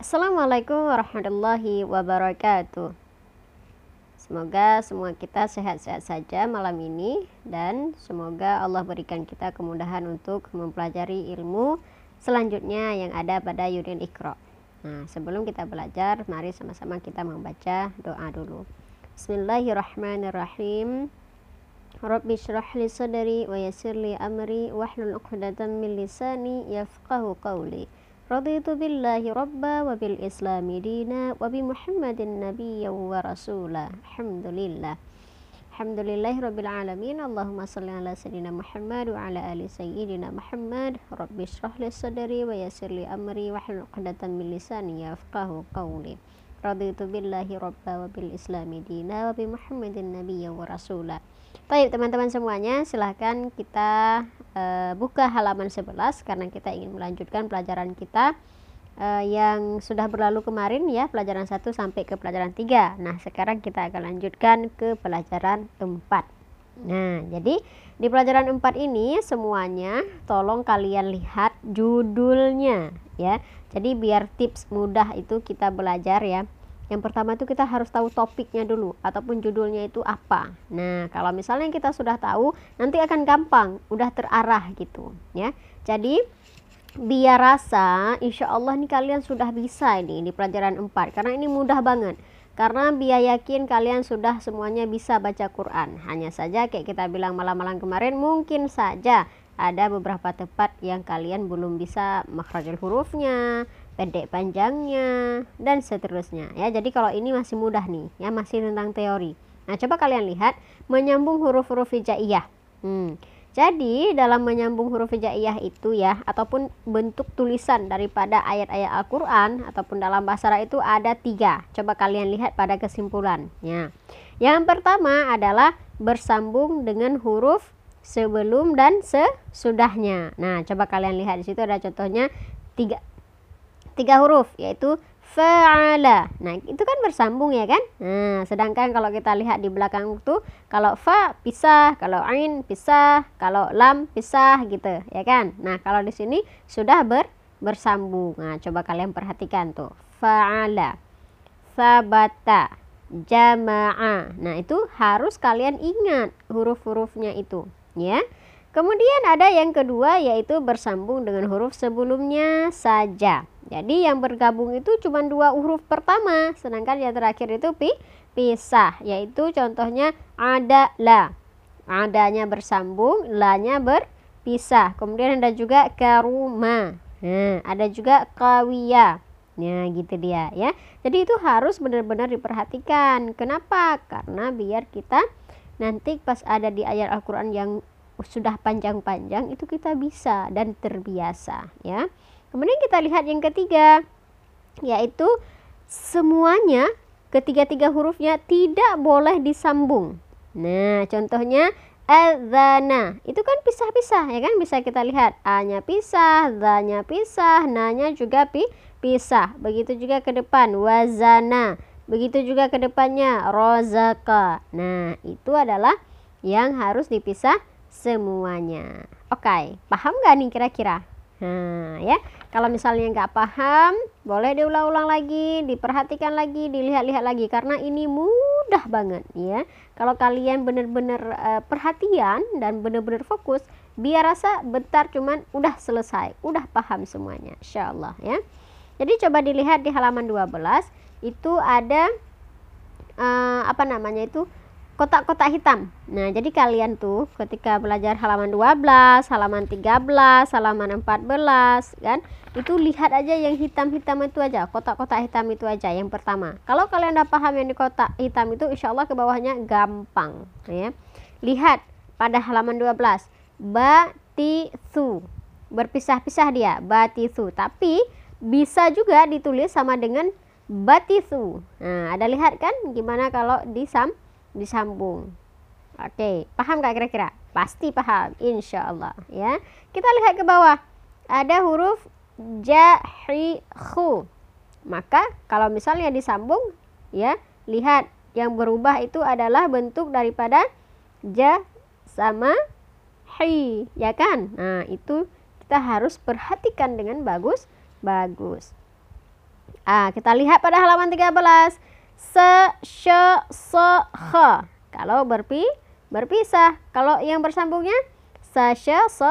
Assalamualaikum warahmatullahi wabarakatuh. Semoga semua kita sehat-sehat saja malam ini dan semoga Allah berikan kita kemudahan untuk mempelajari ilmu selanjutnya yang ada pada unit Iqra. Nah, sebelum kita belajar, mari sama-sama kita membaca doa dulu. Bismillahirrahmanirrahim. Rabbi syrah li sadri wa yassir li amri wahlul 'uqdatam min lisani yafqahu qawli. Raditu billahi rabba wa bil islami dina wa bi muhammadin nabiyya wa rasula Alhamdulillah Alhamdulillahi rabbil alamin Allahumma salli ala sayyidina Muhammad wa ala ali sayyidina Muhammad Rabbi syrah li sadri wa yassir li amri wa hlul uqdatan min lisani yafqahu qawli Raditu billahi Baik teman-teman semuanya silahkan kita uh, buka halaman 11 karena kita ingin melanjutkan pelajaran kita uh, yang sudah berlalu kemarin ya pelajaran 1 sampai ke pelajaran 3 nah sekarang kita akan lanjutkan ke pelajaran 4 nah jadi di pelajaran 4 ini semuanya tolong kalian lihat judulnya ya. Jadi biar tips mudah itu kita belajar ya yang pertama itu kita harus tahu topiknya dulu ataupun judulnya itu apa. Nah, kalau misalnya kita sudah tahu, nanti akan gampang, udah terarah gitu, ya. Jadi biar rasa insya Allah nih kalian sudah bisa ini di pelajaran 4 karena ini mudah banget karena biar yakin kalian sudah semuanya bisa baca Quran hanya saja kayak kita bilang malam-malam kemarin mungkin saja ada beberapa tempat yang kalian belum bisa makhrajul hurufnya pendek panjangnya dan seterusnya ya jadi kalau ini masih mudah nih ya masih tentang teori nah coba kalian lihat menyambung huruf-huruf hijaiyah hmm. Jadi dalam menyambung huruf hijaiyah itu ya ataupun bentuk tulisan daripada ayat-ayat Al-Quran ataupun dalam bahasa Arab itu ada tiga. Coba kalian lihat pada kesimpulannya. Yang pertama adalah bersambung dengan huruf sebelum dan sesudahnya. Nah, coba kalian lihat di situ ada contohnya tiga tiga huruf yaitu fa'ala. Nah, itu kan bersambung ya kan? Nah, sedangkan kalau kita lihat di belakang itu kalau fa pisah, kalau ain pisah, kalau lam pisah gitu, ya kan? Nah, kalau di sini sudah ber bersambung. Nah, coba kalian perhatikan tuh. Fa'ala, sabata, jama'a. Nah, itu harus kalian ingat huruf-hurufnya itu, ya. Kemudian ada yang kedua yaitu bersambung dengan huruf sebelumnya saja. Jadi yang bergabung itu cuma dua huruf pertama, sedangkan yang terakhir itu pi pisah, yaitu contohnya ada la. Adanya bersambung, lanya berpisah. Kemudian ada juga karuma. Nah, ada juga kawiya. Nah, gitu dia ya. Jadi itu harus benar-benar diperhatikan. Kenapa? Karena biar kita nanti pas ada di ayat Al-Qur'an yang sudah panjang-panjang itu kita bisa dan terbiasa ya. Kemudian kita lihat yang ketiga yaitu semuanya ketiga-tiga hurufnya tidak boleh disambung. Nah, contohnya adzana itu kan pisah-pisah ya kan bisa kita lihat a-nya pisah, za-nya pisah, na-nya juga pi pisah. Begitu juga ke depan wazana. Begitu juga ke depannya rozaka. Nah, itu adalah yang harus dipisah semuanya. Oke, okay, paham gak nih kira-kira? Nah, ya, kalau misalnya nggak paham, boleh diulang-ulang lagi, diperhatikan lagi, dilihat-lihat lagi, karena ini mudah banget, ya. Kalau kalian benar-benar uh, perhatian dan benar-benar fokus, biar rasa bentar cuman udah selesai, udah paham semuanya, insya Allah, ya. Jadi coba dilihat di halaman 12, itu ada uh, apa namanya itu kotak-kotak hitam. Nah, jadi kalian tuh ketika belajar halaman 12, halaman 13, halaman 14 kan, itu lihat aja yang hitam-hitam itu aja, kotak-kotak hitam itu aja yang pertama. Kalau kalian udah paham yang di kotak hitam itu insya Allah ke bawahnya gampang ya. Lihat pada halaman 12, batisu. Berpisah-pisah dia, batisu. Tapi bisa juga ditulis sama dengan batisu. Nah, ada lihat kan gimana kalau disam disambung. Oke, paham gak kira-kira? Pasti paham, insya Allah ya. Kita lihat ke bawah, ada huruf jahihu. Maka kalau misalnya disambung, ya lihat yang berubah itu adalah bentuk daripada ja sama hi, ya kan? Nah itu kita harus perhatikan dengan bagus, bagus. Ah, kita lihat pada halaman 13. Se, she, se. Kalau berpi, berpisah. Kalau yang bersambungnya sa, she, se.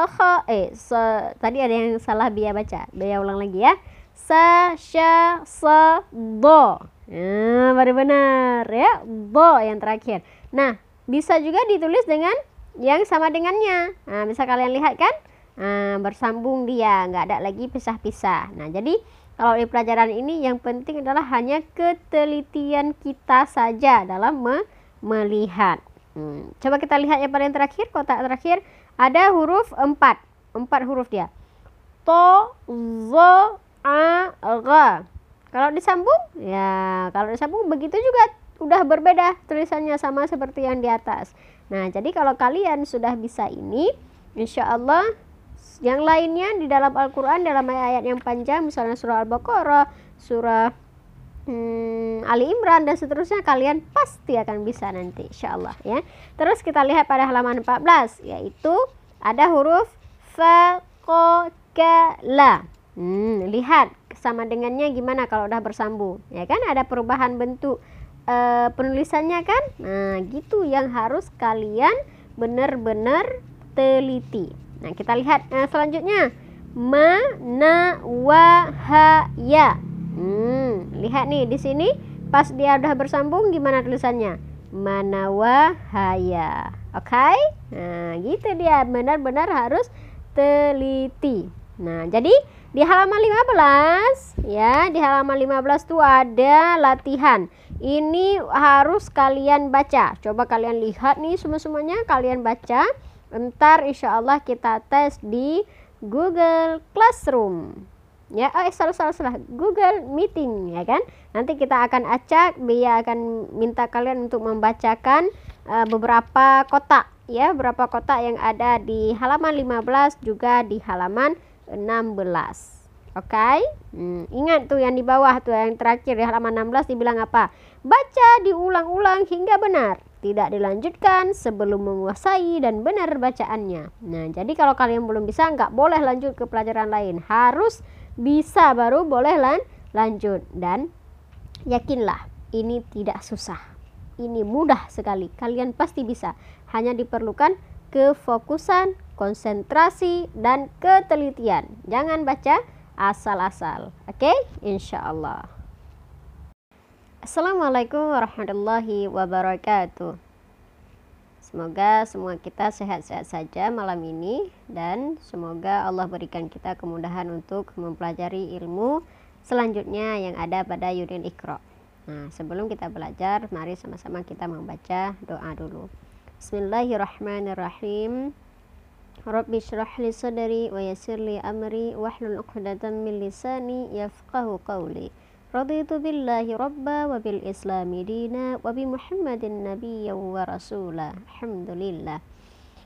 Eh, se, tadi ada yang salah Bia baca. Bia ulang lagi ya. Sa, she, se, do. Nah, baru benar ya. Do yang terakhir. Nah, bisa juga ditulis dengan yang sama dengannya. Nah, bisa kalian lihat kan? Nah, bersambung dia, nggak ada lagi pisah-pisah. Nah, jadi kalau di pelajaran ini yang penting adalah hanya ketelitian kita saja dalam me melihat. Hmm. Coba kita lihat yang paling terakhir, kotak terakhir ada huruf empat, empat huruf dia. To, zo, a, ga. Kalau disambung, ya kalau disambung begitu juga udah berbeda tulisannya sama seperti yang di atas. Nah, jadi kalau kalian sudah bisa ini, insya Allah yang lainnya di dalam Al-Quran dalam ayat-ayat yang panjang misalnya surah Al-Baqarah, surah hmm, Ali Imran dan seterusnya kalian pasti akan bisa nanti insya Allah ya. Terus kita lihat pada halaman 14 yaitu ada huruf fa, ko, ka, la. Hmm, lihat sama dengannya gimana kalau udah bersambung ya kan ada perubahan bentuk e, penulisannya kan. Nah, gitu yang harus kalian benar-benar teliti. Nah, kita lihat uh, selanjutnya. Mana wahaya. Hmm, lihat nih di sini pas dia udah bersambung gimana tulisannya? Mana wahaya. Oke? Okay? Nah, gitu dia. Benar-benar harus teliti. Nah, jadi di halaman 15 ya, di halaman 15 tuh ada latihan. Ini harus kalian baca. Coba kalian lihat nih semua-semuanya kalian baca. Ntar insya Allah kita tes di Google Classroom. Ya, oh, eh, salah salah salah. Google Meeting ya kan. Nanti kita akan acak, dia akan minta kalian untuk membacakan uh, beberapa kotak ya, beberapa kotak yang ada di halaman 15 juga di halaman 16. Oke, okay? hmm, ingat tuh yang di bawah tuh yang terakhir di halaman 16 dibilang apa? Baca diulang-ulang hingga benar tidak dilanjutkan sebelum menguasai dan benar bacaannya. Nah, jadi kalau kalian belum bisa, nggak boleh lanjut ke pelajaran lain. Harus bisa baru boleh lan lanjut. Dan yakinlah, ini tidak susah. Ini mudah sekali. Kalian pasti bisa. Hanya diperlukan kefokusan, konsentrasi, dan ketelitian. Jangan baca asal-asal. Oke? Okay? Insya Allah. Assalamualaikum warahmatullahi wabarakatuh. Semoga semua kita sehat-sehat saja malam ini dan semoga Allah berikan kita kemudahan untuk mempelajari ilmu selanjutnya yang ada pada Yudin Iqra. Nah, sebelum kita belajar, mari sama-sama kita membaca doa dulu. Bismillahirrahmanirrahim. Rabbi syrah li sadari wa yassir li amri wahlul 'uqdatam min lisani yafqahu qawli. رضيت بالله ربا وبالإسلام دينا وبمحمد نبيا ورسولا. الحمد لله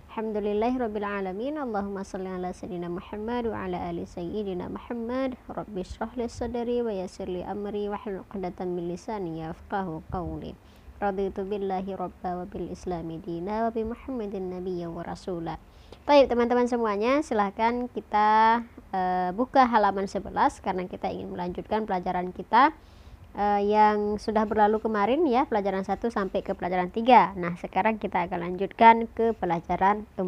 الحمد لله رب العالمين. اللهم صل على سيدنا محمد وعلى آل سيدنا محمد. رب اشرح لي صدري ويسر لي أمري واحلل عقدة من لساني يفقه قولي. رضيت بالله ربا وبالإسلام دينا وبمحمد نبيا ورسولا. Baik teman-teman semuanya silahkan kita uh, buka halaman 11 karena kita ingin melanjutkan pelajaran kita uh, yang sudah berlalu kemarin ya pelajaran 1 sampai ke pelajaran 3 nah sekarang kita akan lanjutkan ke pelajaran 4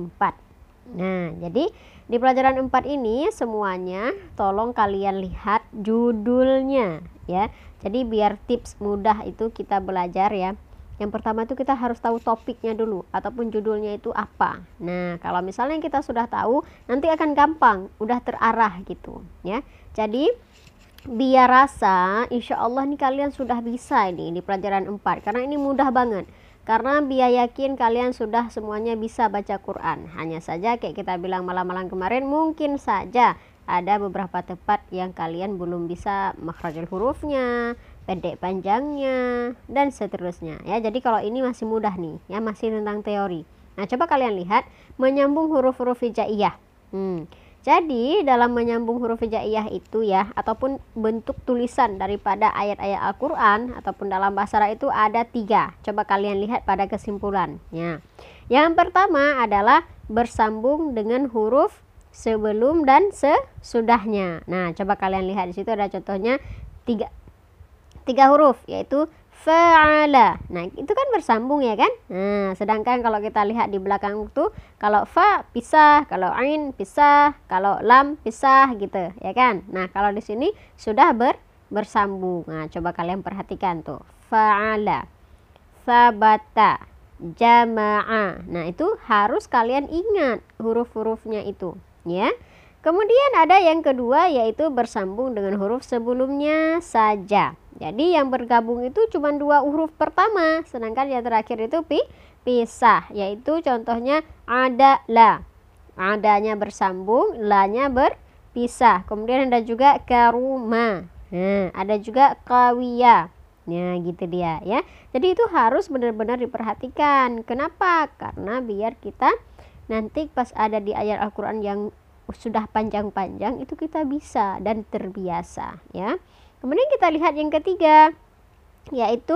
nah jadi di pelajaran 4 ini semuanya tolong kalian lihat judulnya ya. Jadi biar tips mudah itu kita belajar ya yang pertama itu kita harus tahu topiknya dulu ataupun judulnya itu apa. Nah, kalau misalnya kita sudah tahu, nanti akan gampang, udah terarah gitu, ya. Jadi biar rasa insya Allah nih kalian sudah bisa ini di pelajaran 4 karena ini mudah banget. Karena biar yakin kalian sudah semuanya bisa baca Quran. Hanya saja kayak kita bilang malam-malam kemarin mungkin saja ada beberapa tempat yang kalian belum bisa makhrajul hurufnya, pendek panjangnya dan seterusnya. Ya jadi kalau ini masih mudah nih ya masih tentang teori. Nah coba kalian lihat menyambung huruf-huruf hijaiyah. Hmm. jadi dalam menyambung huruf hijaiyah itu ya ataupun bentuk tulisan daripada ayat-ayat Al-Quran ataupun dalam bahasa Arab itu ada tiga. Coba kalian lihat pada kesimpulannya yang pertama adalah bersambung dengan huruf sebelum dan sesudahnya. Nah, coba kalian lihat di situ ada contohnya tiga tiga huruf yaitu fa'ala. Nah, itu kan bersambung ya kan? Nah, sedangkan kalau kita lihat di belakang itu kalau fa pisah, kalau ain pisah, kalau lam pisah gitu, ya kan? Nah, kalau di sini sudah ber bersambung. Nah, coba kalian perhatikan tuh. Fa'ala, sabata, jama'a. Nah, itu harus kalian ingat huruf-hurufnya itu, ya. Kemudian ada yang kedua yaitu bersambung dengan huruf sebelumnya saja. Jadi yang bergabung itu cuma dua huruf pertama, sedangkan yang terakhir itu pi pisah, yaitu contohnya ada la. Adanya bersambung, lanya berpisah. Kemudian ada juga karuma. Nah, ada juga kawiya. Nah, gitu dia ya. Jadi itu harus benar-benar diperhatikan. Kenapa? Karena biar kita nanti pas ada di ayat Al-Qur'an yang sudah panjang-panjang itu kita bisa dan terbiasa ya. Kemudian kita lihat yang ketiga yaitu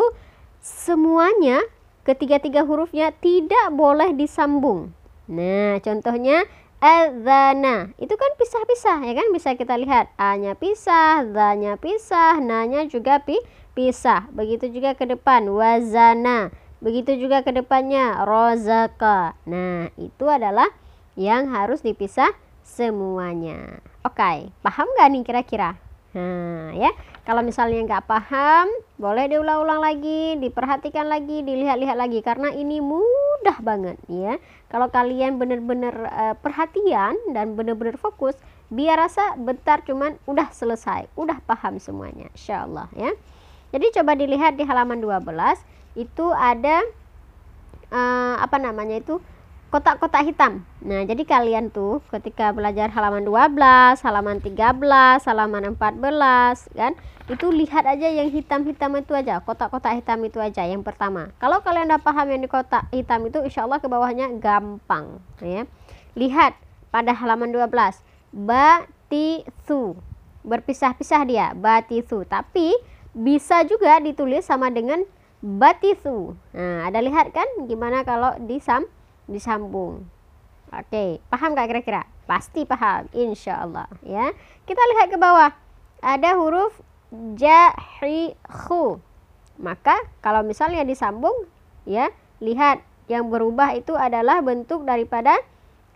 semuanya ketiga-tiga hurufnya tidak boleh disambung. Nah, contohnya adzana itu kan pisah-pisah ya kan bisa kita lihat a-nya pisah, za-nya pisah, na-nya juga pi pisah. Begitu juga ke depan wazana. Begitu juga ke depannya rozaka. Nah, itu adalah yang harus dipisah semuanya. Oke, okay, paham gak nih kira-kira? Nah, ya. Kalau misalnya nggak paham, boleh diulang-ulang lagi, diperhatikan lagi, dilihat-lihat lagi karena ini mudah banget ya. Kalau kalian benar-benar uh, perhatian dan benar-benar fokus, biar rasa bentar cuman udah selesai, udah paham semuanya. Insyaallah ya. Jadi coba dilihat di halaman 12 itu ada uh, apa namanya itu kotak-kotak hitam. Nah, jadi kalian tuh ketika belajar halaman 12, halaman 13, halaman 14 kan, itu lihat aja yang hitam-hitam itu aja, kotak-kotak hitam itu aja yang pertama. Kalau kalian udah paham yang di kotak hitam itu insya Allah ke bawahnya gampang ya. Lihat pada halaman 12, batisu. Berpisah-pisah dia, batisu. Tapi bisa juga ditulis sama dengan batisu. Nah, ada lihat kan gimana kalau disam disambung. Oke, paham gak kira-kira? Pasti paham, insya Allah ya. Kita lihat ke bawah, ada huruf jahihu. Maka kalau misalnya disambung, ya lihat yang berubah itu adalah bentuk daripada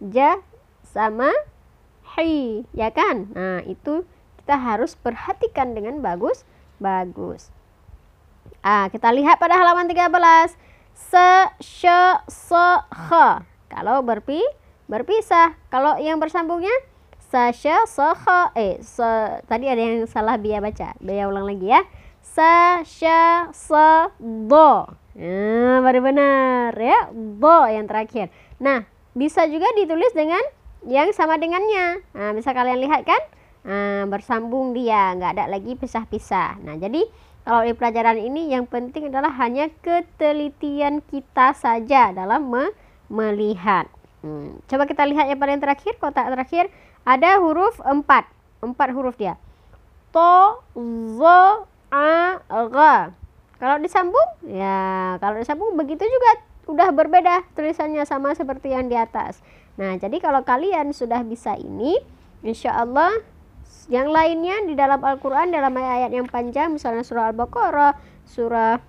ja sama hi, ya kan? Nah itu kita harus perhatikan dengan bagus, bagus. Ah, kita lihat pada halaman 13 se, she, se. Kalau berpi, berpisah. Kalau yang bersambungnya se, she, se. Eh, se, tadi ada yang salah biar baca. Biar ulang lagi ya. Se, she, se, do. Nah, baru benar ya. Do yang terakhir. Nah, bisa juga ditulis dengan yang sama dengannya. Nah, bisa kalian lihat kan? Nah, bersambung dia, nggak ada lagi pisah-pisah. Nah, jadi kalau di pelajaran ini yang penting adalah hanya ketelitian kita saja dalam me melihat. Hmm. Coba kita lihat yang paling terakhir, kotak terakhir ada huruf 4. 4 huruf dia. To, zo, a, ga. Kalau disambung, ya kalau disambung begitu juga udah berbeda tulisannya sama seperti yang di atas. Nah, jadi kalau kalian sudah bisa ini, insya Allah yang lainnya di dalam Al-Quran dalam ayat-ayat yang panjang misalnya surah Al-Baqarah, surah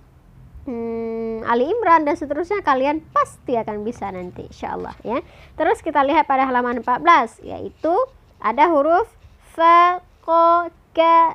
hmm, Ali Imran dan seterusnya kalian pasti akan bisa nanti insya Allah ya. Terus kita lihat pada halaman 14 yaitu ada huruf fa ko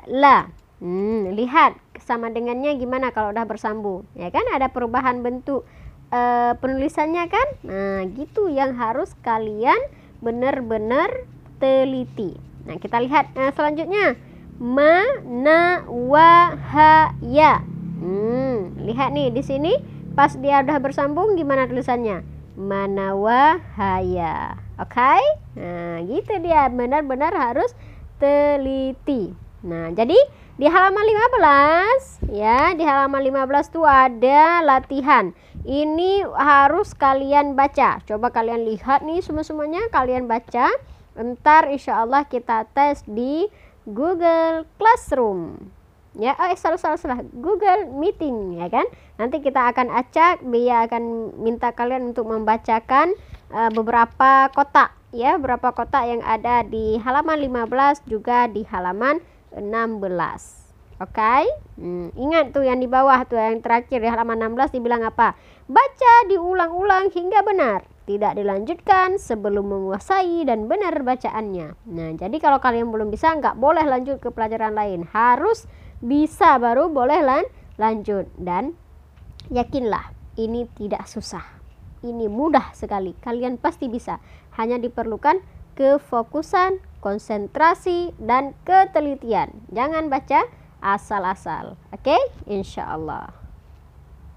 la. Hmm, lihat sama dengannya gimana kalau udah bersambung ya kan ada perubahan bentuk e, penulisannya kan. Nah, gitu yang harus kalian benar-benar teliti. Nah, kita lihat nah, selanjutnya. Mana wahaya. Hmm, lihat nih di sini pas dia udah bersambung gimana tulisannya? Mana wahaya. Oke? Okay? Nah, gitu dia. Benar-benar harus teliti. Nah, jadi di halaman 15 ya, di halaman 15 tuh ada latihan. Ini harus kalian baca. Coba kalian lihat nih semua-semuanya kalian baca. Ntar insya Allah kita tes di Google Classroom. Ya, oh, salah, salah, salah. Google Meeting, ya kan? Nanti kita akan acak, dia akan minta kalian untuk membacakan uh, beberapa kotak, ya, beberapa kotak yang ada di halaman 15 juga di halaman 16. Oke, okay? hmm, ingat tuh yang di bawah tuh yang terakhir di halaman 16 dibilang apa? Baca diulang-ulang hingga benar. Tidak dilanjutkan sebelum menguasai dan benar bacaannya. Nah, jadi kalau kalian belum bisa nggak boleh lanjut ke pelajaran lain. Harus bisa baru boleh lan lanjut dan yakinlah ini tidak susah. Ini mudah sekali. Kalian pasti bisa. Hanya diperlukan kefokusan, konsentrasi, dan ketelitian. Jangan baca asal-asal. Oke, okay? insya Allah.